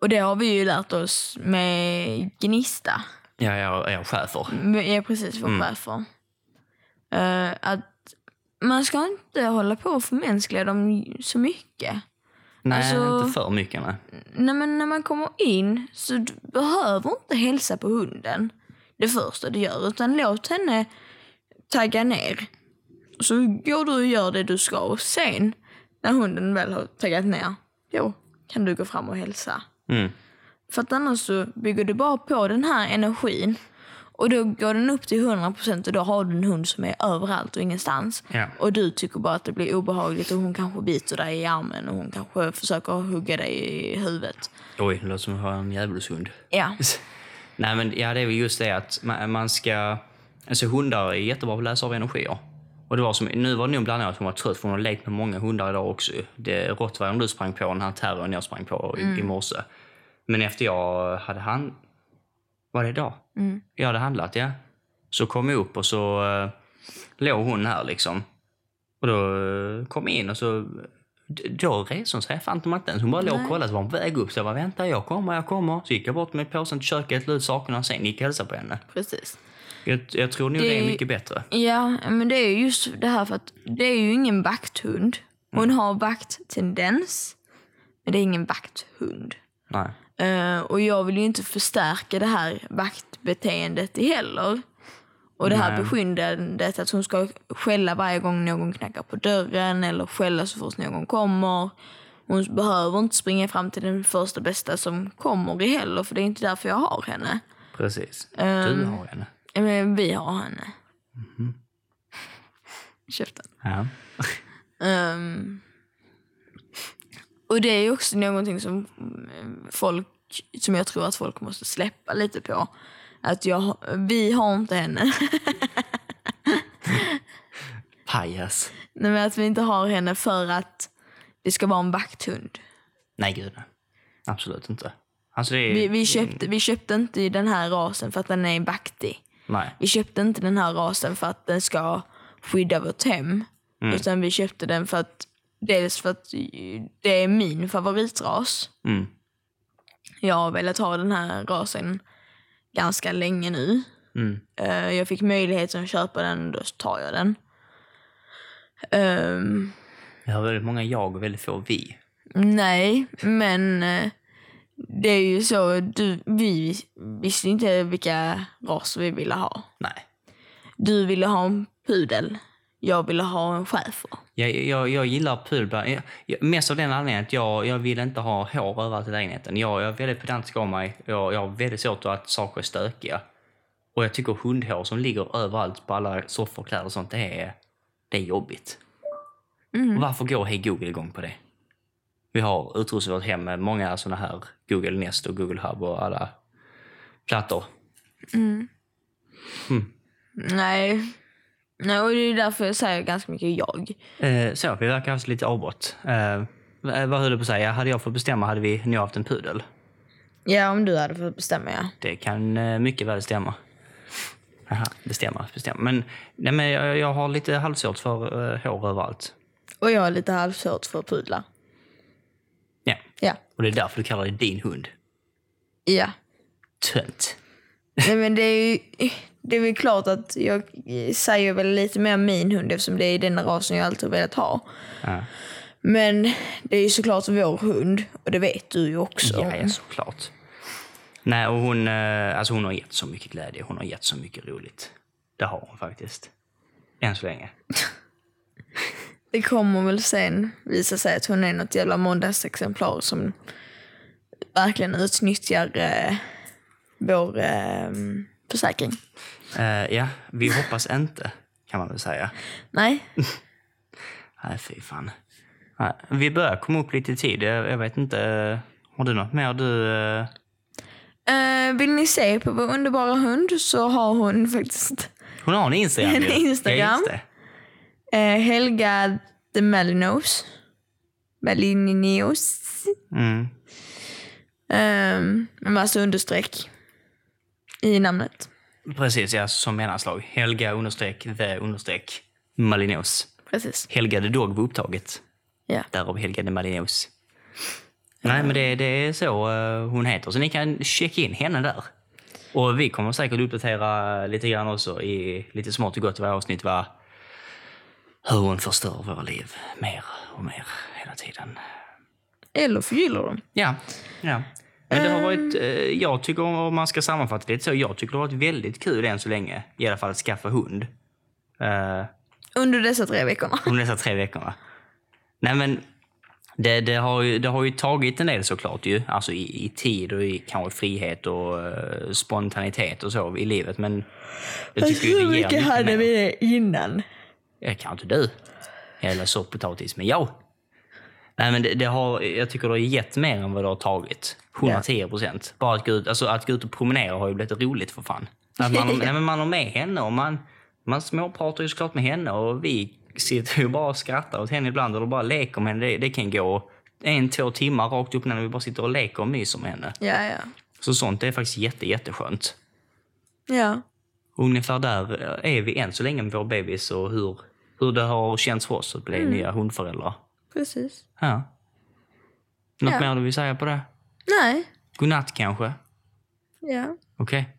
Och det har vi ju lärt oss med Gnista. Ja, jag är schäfer. Är precis vår chef för. Eh, att man ska inte hålla på och förmänskliga dem så mycket. Nej, Alltså- inte för mycket. Nej. Nej, men när man kommer in så du behöver inte hälsa på hunden det första du gör. Utan låt henne tagga ner. Så går du och gör det du ska. Och sen, när hunden väl har taggat ner, då kan du gå fram och hälsa. Mm. För att annars så bygger du bara på den här energin. Och då går den upp till 100% och då har du en hund som är överallt och ingenstans. Ja. Och du tycker bara att det blir obehagligt och hon kanske biter dig i armen och hon kanske försöker hugga dig i huvudet. Oj, det låter som att ha en djävulshund. Ja, Nej, men ja, det är väl just det att man, ska... Alltså hundar är jättebra på att läsa av energier. Och det var som, nu var det nog bland annat att hon var trött för hon har lekt med många hundar idag också. Det rottweilern du sprang på, den här terrorn jag sprang på i, i morse. Men efter jag hade han... Var det idag? Jag hade handlat, ja. Så kom jag upp och så uh, låg hon här liksom. Och då eh, kom jag in och så... Då reste hon sig fan inte ens. Hon bara låg och kollade så var hon på väg upp. Så jag bara, vänta jag kommer, jag kommer. Så gick jag bort med påsen till köket, la ut sakerna och sen gick jag och hälsade på henne. precis. Jag, jag tror nog det, Det- är mycket bättre. Ja, men det är ju just det här för att det är ju ingen vakthund. Hon har vakttendens, men det är ingen vakthund. Nej. Eh, och jag vill ju inte förstärka det här vaktbeteendet heller. Och det här Nej. beskyndandet att hon ska skälla varje gång någon knackar på dörren eller skälla så fort någon kommer. Hon behöver inte springa fram till den första bästa som kommer i heller för det är inte därför jag har henne. Precis. Ehm. du har henne. Men vi har henne. Käften. Ja. Ehm, och det är ju också någonting som mm, folk, som jag tror att folk måste släppa lite på. Att jag, vi har inte henne. Pajas. Nej, men att vi inte har henne för att det ska vara en vakthund. Nej, gud. Absolut inte. Alltså är... Vi, vi, köpte, vi köpte inte den här rasen för att den är vaktig. Nej. Vi köpte inte den här rasen för att den ska skydda vårt hem. Utan vi köpte den för att dels för att det är min favoritras. Mm. Jag har velat ha den här rasen ganska länge nu. Mm. Eh, jag fick möjligheten att köpa den och då tar jag den. Ehm, Vi har väldigt många jag och väldigt få vi. nej, men eh, det är ju så. Du, vi visste inte vilka raser vi ville ha. Nej. Du ville ha en pudel. Jag ville ha en schäfer. Jag, jag, jag gillar jag, mest av den anledningen att jag, jag vill inte ha hår överallt i lägenheten. Jag, jag är väldigt pedantisk av mig. Jag, jag har väldigt svårt att saker är stökiga. Och jag tycker hundhår som ligger överallt på alla soffor, kläder och sånt, det är, det är jobbigt. Och varför går Hey Google igång på det? Vi har utrustat vårt hem med många såna här Google Nest och Google Hub och alla plattor. Nej. Nej, och det är därför jag säger ganska mycket jag. Eh, så, vi verkar ha haft lite avbrott. Eh, vad höll du på att säga? Hade jag fått bestämma hade vi nu haft en pudel. Ja, om du hade fått bestämma, ja. Det kan eh, mycket väl stämma. Aha, bestämma, bestämma. Men, nej, men jag, jag har lite halvsvårt för eh, hår överallt. Och jag har lite halvsvårt för pudlar. Ja. Ja. Och det är därför du kallar det din hund. Ja. Tönt. Nej, men det är ju... Det är väl klart att jag säger väl lite mer min hund eftersom det är den rasen jag alltid har velat ha. Ja. Men det är ju såklart vår hund och det vet du ju också. Ja, ja, såklart. Nej, och hon, eh, alltså hon har gett så mycket glädje. Hon har gett så mycket roligt. Det har hon faktiskt. Än så länge. Det kommer väl sen visa sig att hon är något jävla måndagsexemplar som verkligen utnyttjar eh, vår eh, försäkring. Eh, ja, vi hoppas inte, kan man väl säga. Nej, Nej, fy fan. Nej, vi börjar komma upp lite i tid. Jag, jag vet inte. eh, Har du något mer du... eh, Eh, vill ni se på vår underbara hund så har hon faktiskt Hon har en Instagram En ju. Instagram. Ja, just det. eh, Helga the Malinos. Malinios. Mm. Um, med massa understreck i namnet. Precis, ja, som mellanslag. Helga understreck the understreck Malinos. Precis. Helga the Dog var upptaget. Ja. Därav Helga the Malinos. Nej, men det, det är så eh, hon heter. Så ni kan checka in henne där. Och vi kommer säkert uppdatera lite grann också i lite smått och gott i varje avsnitt vad, hur hon förstör våra liv mer och mer hela tiden. Eller förgyller dem. Ja, ja. Men det har varit, eh, jag tycker om man ska sammanfatta det lite så, jag tycker det har varit väldigt kul än så länge, i alla fall att skaffa hund. Eh, Under dessa tre veckorna. under dessa tre veckorna. Nej men, det, det, har ju, det har ju tagit en del såklart ju, alltså i, i tid och i kanske frihet och eh, spontanitet och så i livet. Men jag tycker Hur mycket hade mer. vi det innan? Jag kan inte du. Eller sopppotatis, men jag. Nej, men det, det har, jag tycker det har gett mer än vad det har tagit. 110 procent. Bara att gå, ut, alltså, att gå ut och promenera har ju blivit roligt för fan. Att man, nej, men man har med henne och man, man småpratar ju såklart med henne och vi sitter ju bara och skrattar åt henne ibland eller bara leker med henne. Det, det kan gå en, två timmar rakt upp när vi bara sitter och leker och myser med henne. Ja, ja. Så sånt är faktiskt jätte, jätteskönt. Ja. Ungefär där är vi än så länge med vår bebis och hur, hur det har känts för oss att bli nya hundföräldrar. Precis. Ja. Något Ja. mer du vill säga på det? Nej. Godnatt kanske? Ja. Okej.